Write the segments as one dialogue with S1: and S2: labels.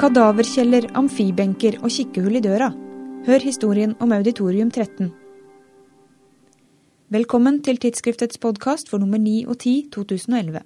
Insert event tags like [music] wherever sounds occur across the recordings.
S1: Kadaverkjeller, amfibenker og kikkehull i døra. Hør historien om Auditorium 13. Velkommen til tidsskriftets podkast for nummer 9 og 10 2011.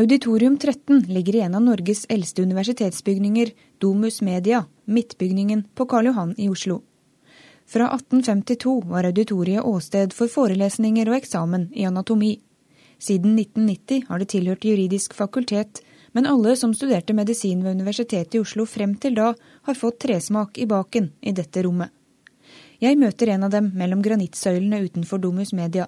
S1: Auditorium 13 ligger i en av Norges eldste universitetsbygninger, Domus Media, Midtbygningen på Karl Johan i Oslo. Fra 1852 var auditoriet åsted for forelesninger og eksamen i anatomi. Siden 1990 har det tilhørt juridisk fakultet, men alle som studerte medisin ved Universitetet i Oslo frem til da, har fått tresmak i baken i dette rommet. Jeg møter en av dem mellom granittsøylene utenfor Domus Media.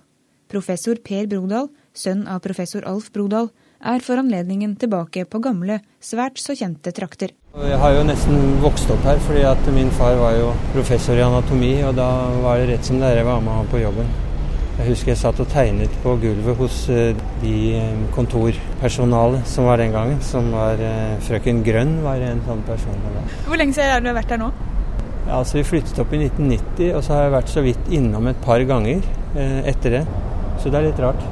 S1: Professor Per Brodal, sønn av professor Alf Brodal, er for anledningen tilbake på gamle, svært så kjente trakter.
S2: Jeg har jo nesten vokst opp her, fordi at min far var jo professor i anatomi, og da var det rett som det er jeg var med han på jobben. Jeg husker jeg satt og tegnet på gulvet hos eh, de eh, kontorpersonalet som var den gangen. Som var uh, frøken Grønn var en sånn person.
S1: Hvor lenge siden har du vært her nå?
S2: Ja, altså Vi flyttet opp i 1990, og så har jeg vært så vidt innom et par ganger etter det. Så det er litt rart.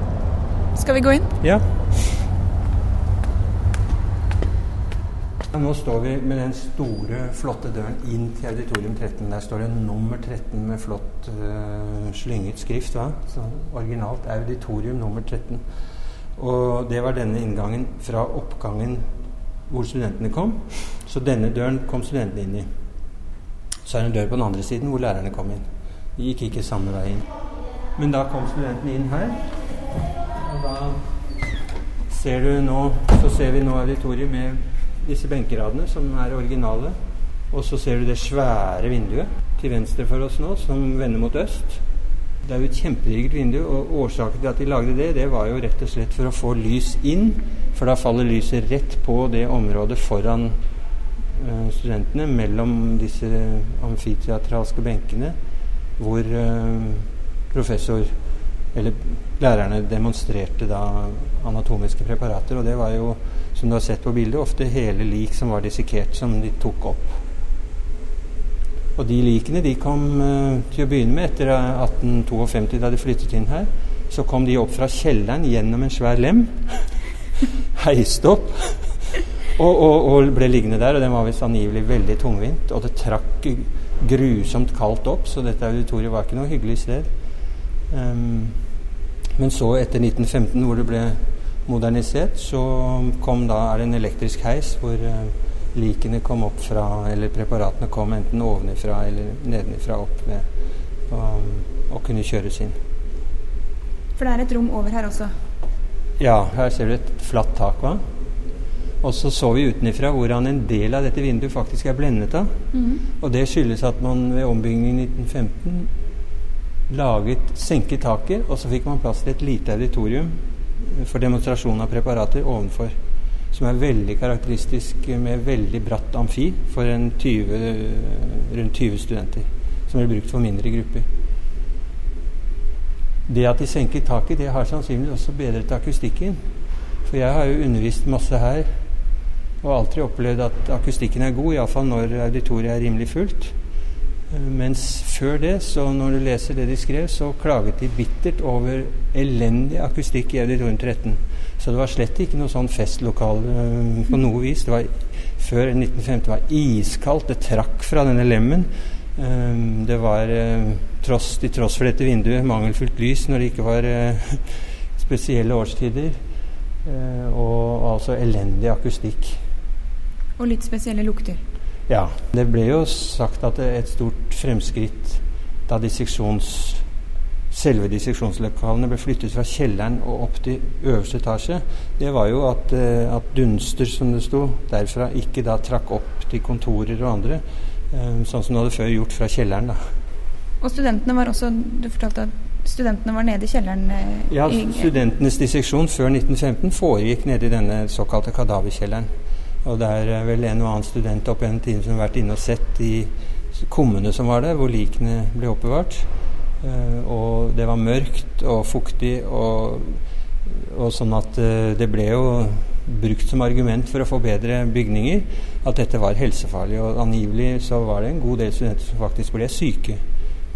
S1: Skal vi gå inn?
S2: Ja. Nå står vi med den store, flotte døren inn til auditorium 13. Der står det nummer 13 med flott uh, slynget skrift. Va? Så originalt auditorium nummer 13. Og det var denne inngangen fra oppgangen hvor studentene kom. Så denne døren kom studentene inn i. Så er det en dør på den andre siden hvor lærerne kom inn. De gikk ikke samme vei inn. Men da kom studentene inn her. Og da ser du nå Så ser vi nå auditoriet med disse benkeradene, som er originale. Og så ser du det svære vinduet til venstre for oss nå, som vender mot øst. Det er jo et kjempedigert vindu, og årsaken til at de lagde det, det var jo rett og slett for å få lys inn. For da faller lyset rett på det området foran uh, studentene, mellom disse amfiteatralske benkene, hvor uh, professor eller lærerne demonstrerte da anatomiske preparater. Og det var jo, som du har sett på bildet, ofte hele lik som var dissekert, som de tok opp. Og de likene de kom uh, til å begynne med etter 1852, da de flyttet inn her. Så kom de opp fra kjelleren gjennom en svær lem. [laughs] heist opp. Og, og, og, ble liggende der, og den var visst angivelig veldig tungvint. Og det trakk grusomt kaldt opp, så dette auditoriet var ikke noe hyggelig sted. Um, men så, etter 1915, hvor det ble modernisert, så kom da, er det en elektrisk heis hvor uh, likene kom opp fra Eller preparatene kom enten ovenifra eller nedenifra opp ved og, og kunne kjøres inn.
S1: For det er et rom over her også?
S2: Ja, her ser du et flatt tak. va? Og så så vi utenifra hvordan en del av dette vinduet faktisk er blendet av. Mm. Og det skyldes at man ved ombyggingen i 1915 laget, senket taket, og så fikk man plass til et lite auditorium for demonstrasjon av preparater ovenfor. Som er veldig karakteristisk med veldig bratt amfi for 20, rundt 20 studenter. Som blir brukt for mindre grupper. Det at de senket taket, det har sannsynligvis også bedret akustikken. For jeg har jo undervist masse her og alltid opplevd at akustikken er god, iallfall når auditoriet er rimelig fullt. Mens før det, så når du leser det de skrev, så klaget de bittert over elendig akustikk i Auditorium 13. Så det var slett ikke noe sånn festlokale uh, på noe vis. Det var Før 1950 var iskaldt. Det trakk fra denne lemmen. Um, det var, uh, tross, til tross for dette vinduet, mangelfullt lys når det ikke var spesielle årstider. og altså elendig akustikk.
S1: Og litt spesielle lukter.
S2: Ja. Det ble jo sagt at et stort fremskritt da disseksjons, selve disseksjonslokalene ble flyttet fra kjelleren og opp til øverste etasje, det var jo at, eh, at dunster, som det sto, derfra ikke da trakk opp til kontorer og andre, eh, sånn som det hadde før gjort fra kjelleren. da.
S1: Og studentene var også Du fortalte at studentene var nede i kjelleren?
S2: Eh, ja, studentenes disseksjon før 1915 foregikk nede i denne såkalte kadaverkjelleren. Og det er vel en og annen student opp gjennom tiden som har vært inne og sett de kummene som var der, hvor likene ble oppbevart. Uh, og det var mørkt og fuktig, og, og sånn at uh, det ble jo brukt som argument for å få bedre bygninger at dette var helsefarlig. Og angivelig så var det en god del studenter som faktisk ble syke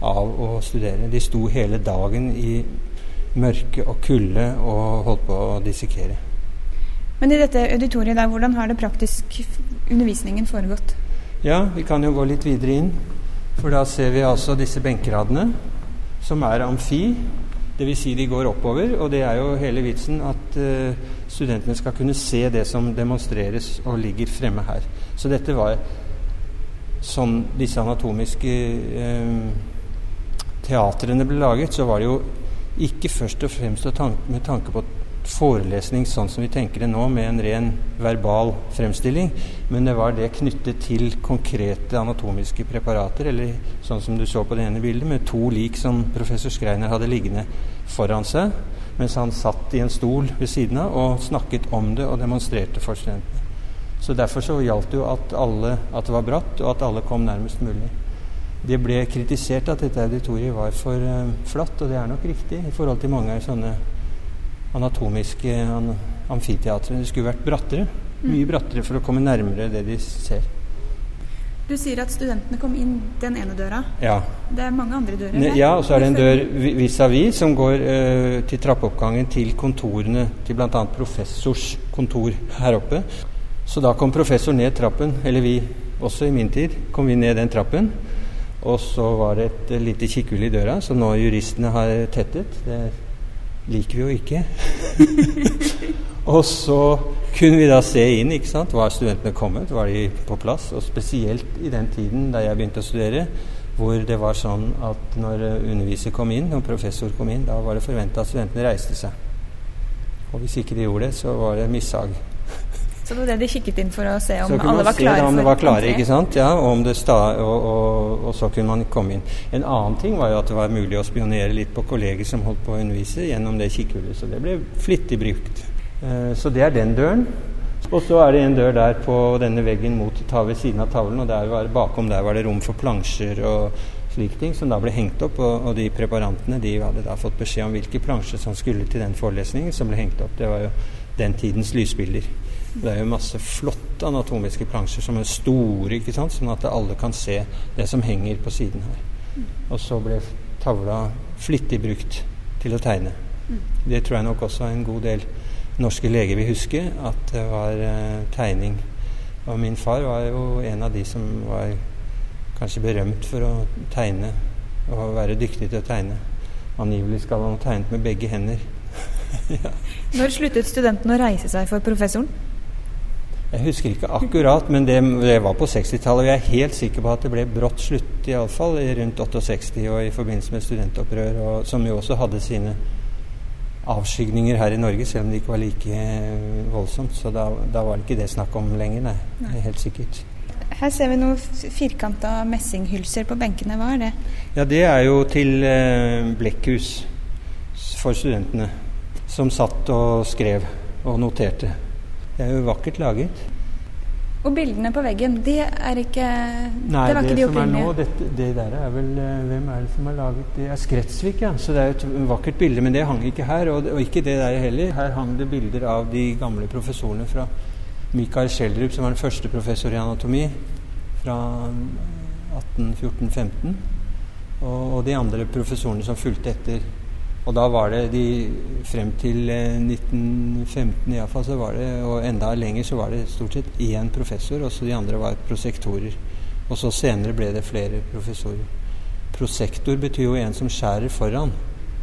S2: av å studere. De sto hele dagen i mørke og kulde og holdt på å dissekere.
S1: Men i dette auditoriet der, hvordan har det praktisk undervisningen foregått?
S2: Ja, vi kan jo gå litt videre inn. For da ser vi altså disse benkeradene, som er amfi. Dvs. Si de går oppover, og det er jo hele vitsen at uh, studentene skal kunne se det som demonstreres og ligger fremme her. Så dette var sånn disse anatomiske uh, teatrene ble laget, så var det jo ikke først og fremst med tanke på forelesning sånn som vi tenker det nå, med en ren verbal fremstilling, men det var det knyttet til konkrete anatomiske preparater, eller sånn som du så på det ene bildet, med to lik som professor Skreiner hadde liggende foran seg, mens han satt i en stol ved siden av og snakket om det og demonstrerte for studentene. Så Derfor så gjaldt det jo at, alle, at det var bratt, og at alle kom nærmest mulig. Det ble kritisert at dette auditoriet var for uh, flatt, og det er nok riktig i forhold til mange sånne anatomiske amfiteatret. Det skulle vært brattere. Mm. Mye brattere for å komme nærmere det de ser.
S1: Du sier at studentene kom inn den ene døra.
S2: Ja.
S1: Det er mange andre dører?
S2: Ne, ja, og så er det en dør vis-à-vis -vis som går uh, til trappeoppgangen til kontorene til bl.a. professors kontor her oppe. Så da kom professor ned trappen, eller vi også i min tid, kom vi ned den trappen. Og så var det et lite kikkhull i døra, som nå juristene har tettet. Det liker vi jo ikke. [laughs] og så kunne vi da se inn. ikke sant? Var studentene kommet? Var de på plass? Og spesielt i den tiden da jeg begynte å studere, hvor det var sånn at når underviser kom inn, og professor kom inn, da var det forventa at studentene reiste seg. Og hvis ikke de gjorde det, så var det mishag.
S1: Så det var det de kikket inn for å se om
S2: alle
S1: var klare?
S2: Om det var klare, ikke sant? Ja, og, sta, og, og, og, så kunne man komme inn. En annen ting var jo at det var mulig å spionere litt på kolleger som holdt på å undervise, gjennom det kikkhullet. Så det ble flittig brukt. Uh, så det er den døren. Og så er det en dør der på denne veggen mot ta ved siden av tavlen, og der var, bakom der var det rom for plansjer og slike ting, som da ble hengt opp. Og, og de preparantene de hadde da fått beskjed om hvilke plansjer som skulle til den forelesningen som ble hengt opp. Det var jo den tidens lysbilder. Det er jo masse flotte anatomiske plansjer som er store, ikke sant? sånn at alle kan se det som henger på siden her. Og så ble tavla flittig brukt til å tegne. Det tror jeg nok også en god del norske leger vil huske, at det var uh, tegning. Og min far var jo en av de som var kanskje berømt for å tegne og være dyktig til å tegne. Angivelig skal han ha tegnet med begge hender. [laughs]
S1: ja. Når sluttet studenten å reise seg for professoren?
S2: Jeg husker ikke akkurat, men det, det var på 60-tallet. Og Jeg er helt sikker på at det ble brått slutt, iallfall rundt 68 og i forbindelse med studentopprør, og, som jo også hadde sine avskygninger her i Norge, selv om det ikke var like voldsomt. Så da, da var det ikke det snakk om lenger, nei. nei. Helt sikkert.
S1: Her ser vi noen firkanta messinghylser på benkene. Hva er det?
S2: Ja, Det er jo til eh, blekkhus for studentene, som satt og skrev og noterte. Det er jo vakkert laget.
S1: Og bildene på veggen, det er ikke
S2: Nei,
S1: det var
S2: det
S1: ikke de
S2: som er nå, det der er vel eh, Hvem er det som har laget det? er Skretsvik, ja. Så det er et vakkert bilde, men det hang ikke her. Og, og ikke det der heller. Her hang det bilder av de gamle professorene fra Mikael Schjelderup, som var den første professor i anatomi fra 1814-15, og, og de andre professorene som fulgte etter og da var det de Frem til 1915 eh, iallfall, så var det, og enda lenger, så var det stort sett én professor, og så de andre var prosektorer. Og så senere ble det flere professorer. Prosektor betyr jo en som skjærer foran.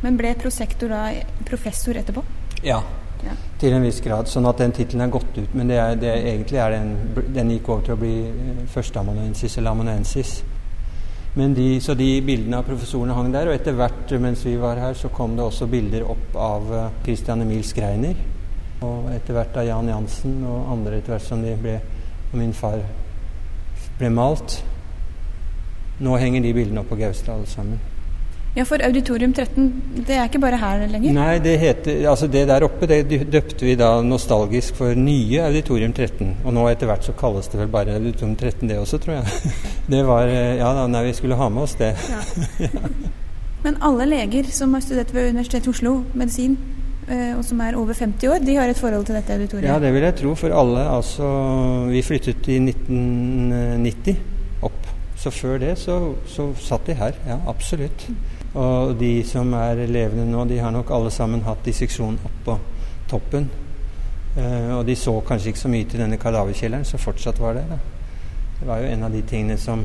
S1: Men ble prosektor da professor etterpå?
S2: Ja, ja. til en viss grad. Sånn at den tittelen er gått ut. Men det er, det, egentlig er den, den gikk over til å bli eh, førsteamanuensis eller amanuensis. De, så de bildene av professorene hang der. Og etter hvert mens vi var her, så kom det også bilder opp av uh, Christian Emil Skreiner. Og etter hvert av Jan Jansen og andre etter hvert som de ble Og min far ble malt. Nå henger de bildene opp på Gaustad alle sammen.
S1: Ja, for Auditorium 13, det er ikke bare her lenger?
S2: Nei, det heter, altså det der oppe det døpte vi da nostalgisk for nye Auditorium 13. Og nå etter hvert så kalles det vel bare Auditorium 13 det også, tror jeg. [laughs] Det var Ja da, nei, vi skulle ha med oss det. Ja. [laughs]
S1: ja. Men alle leger som har studert ved Universitetet i Oslo, medisin, eh, og som er over 50 år, de har et forhold til dette auditoriet?
S2: Ja, det vil jeg tro. For alle, altså Vi flyttet i 1990 opp. Så før det så, så satt de her. Ja, absolutt. Og de som er levende nå, de har nok alle sammen hatt disseksjon oppå toppen. Eh, og de så kanskje ikke så mye til denne kadaverkjelleren, så fortsatt var det. Da. Det var jo en av de tingene som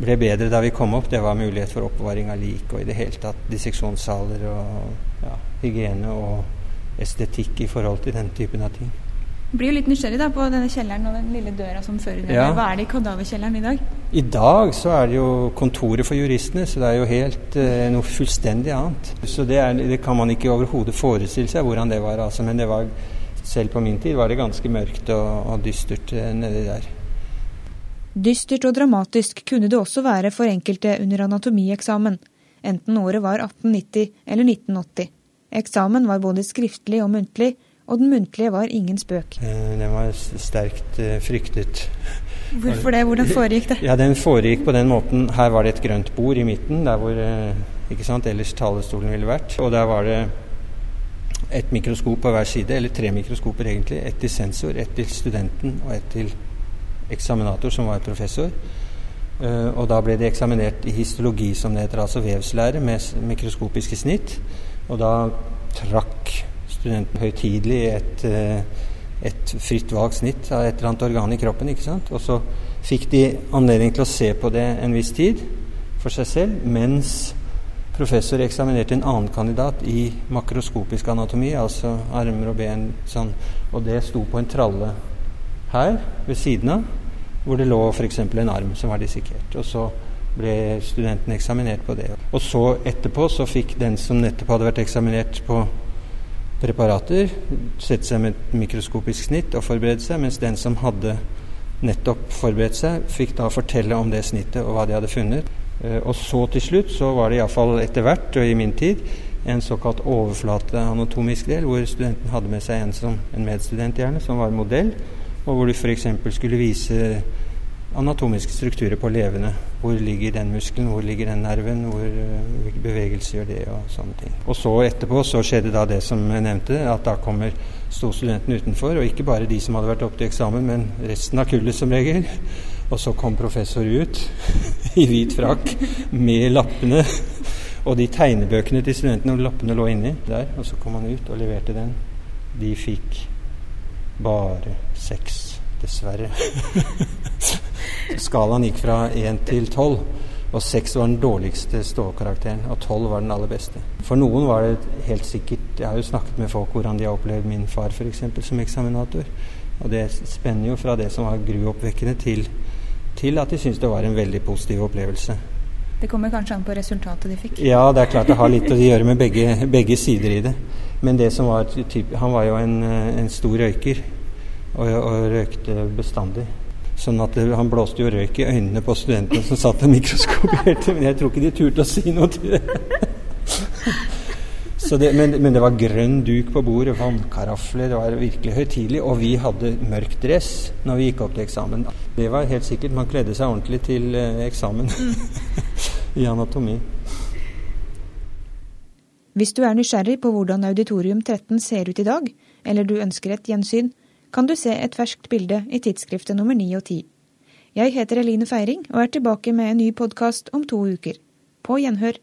S2: ble bedre da vi kom opp. Det var mulighet for oppbevaring av lik og i det hele tatt disseksjonssaler og ja, hygiene og estetikk i forhold til den typen av ting.
S1: Blir jo litt nysgjerrig da på denne kjelleren og den lille døra som fører ned. Ja. Hva er det i kadaverkjelleren i dag?
S2: I dag så er det jo kontoret for juristene, så det er jo helt eh, noe fullstendig annet. Så det, er, det kan man ikke overhodet forestille seg hvordan det var. Altså. Men det var, selv på min tid var det ganske mørkt og, og dystert eh, nedi der.
S1: Dystert og dramatisk kunne det også være for enkelte under anatomieksamen, enten året var 1890 eller 1980. Eksamen var både skriftlig og muntlig, og den muntlige var ingen spøk.
S2: Eh, den var sterkt eh, fryktet.
S1: Hvorfor det? Hvordan foregikk det?
S2: Ja, Den foregikk på den måten. Her var det et grønt bord i midten, der hvor eh, ikke sant, ellers talerstolen ville vært. Og der var det et mikroskop på hver side, eller tre mikroskoper egentlig. Ett til sensor, ett til studenten og ett til eksaminator, som var professor. og da ble det eksaminert i histologi, som det heter, altså vevslære med mikroskopiske snitt. Og da trakk studenten høytidelig et, eh, et fritt valgt snitt av et eller annet organ i kroppen. ikke sant? Og så fikk de anledning til å se på det en viss tid for seg selv, mens professor eksaminerte en annen kandidat i makroskopisk anatomi, altså armer og ben sånn, og det sto på en tralle her ved siden av, hvor det lå f.eks. en arm som var dissekert. Og så ble studenten eksaminert på det. Og så etterpå så fikk den som nettopp hadde vært eksaminert på preparater, sette seg med et mikroskopisk snitt og forberede seg, mens den som hadde nettopp forberedt seg, fikk da fortelle om det snittet og hva de hadde funnet. Eh, og så til slutt så var det iallfall etter hvert, og i min tid, en såkalt overflateanatomisk del, hvor studenten hadde med seg en, som, en medstudent gjerne, som var modell, og hvor du f.eks. skulle vise anatomiske strukturer på levende. Hvor ligger den muskelen, hvor ligger den nerven, hvor uh, bevegelse gjør det, og sånne ting. Og så etterpå så skjedde da det som jeg nevnte, at da kommer sto studenten utenfor, og ikke bare de som hadde vært oppe til eksamen, men resten av kullet som regel. Og så kom professor ut [laughs] i hvit frakk med lappene og de tegnebøkene til studentene, og lappene lå inni der. Og så kom han ut og leverte den. De fikk bare seks Dessverre. [laughs] Skalaen gikk fra 1 til tolv, og 6 var den dårligste ståkarakteren, og tolv var den aller beste. For noen var det helt sikkert Jeg har jo snakket med folk hvordan de har opplevd min far f.eks. som eksaminator. Og det spenner jo fra det som var gruoppvekkende, til, til at de syntes det var en veldig positiv opplevelse.
S1: Det kommer kanskje an på resultatet de fikk?
S2: Ja, det er klart det har litt å gjøre med begge, begge sider i det. Men det som var typ, han var jo en, en stor røyker og, og røykte bestandig. Sånn at det, Han blåste jo røyk i øynene på studentene som satt og mikroskoperte, men jeg tror ikke de turte å si noe til det. det men, men, det var grønn duk på bordet, vannkarafler, det var virkelig høytidelig. Og vi hadde mørk dress når vi gikk opp til eksamen. Det var helt sikkert. Man kledde seg ordentlig til eh, eksamen [laughs] i anatomi.
S1: Hvis du er nysgjerrig på hvordan Auditorium 13 ser ut i dag, eller du ønsker et gjensyn, kan du se et ferskt bilde i tidsskriftet nummer 9 og 10. Jeg heter Eline Feiring og er tilbake med en ny podkast om to uker. På gjenhør.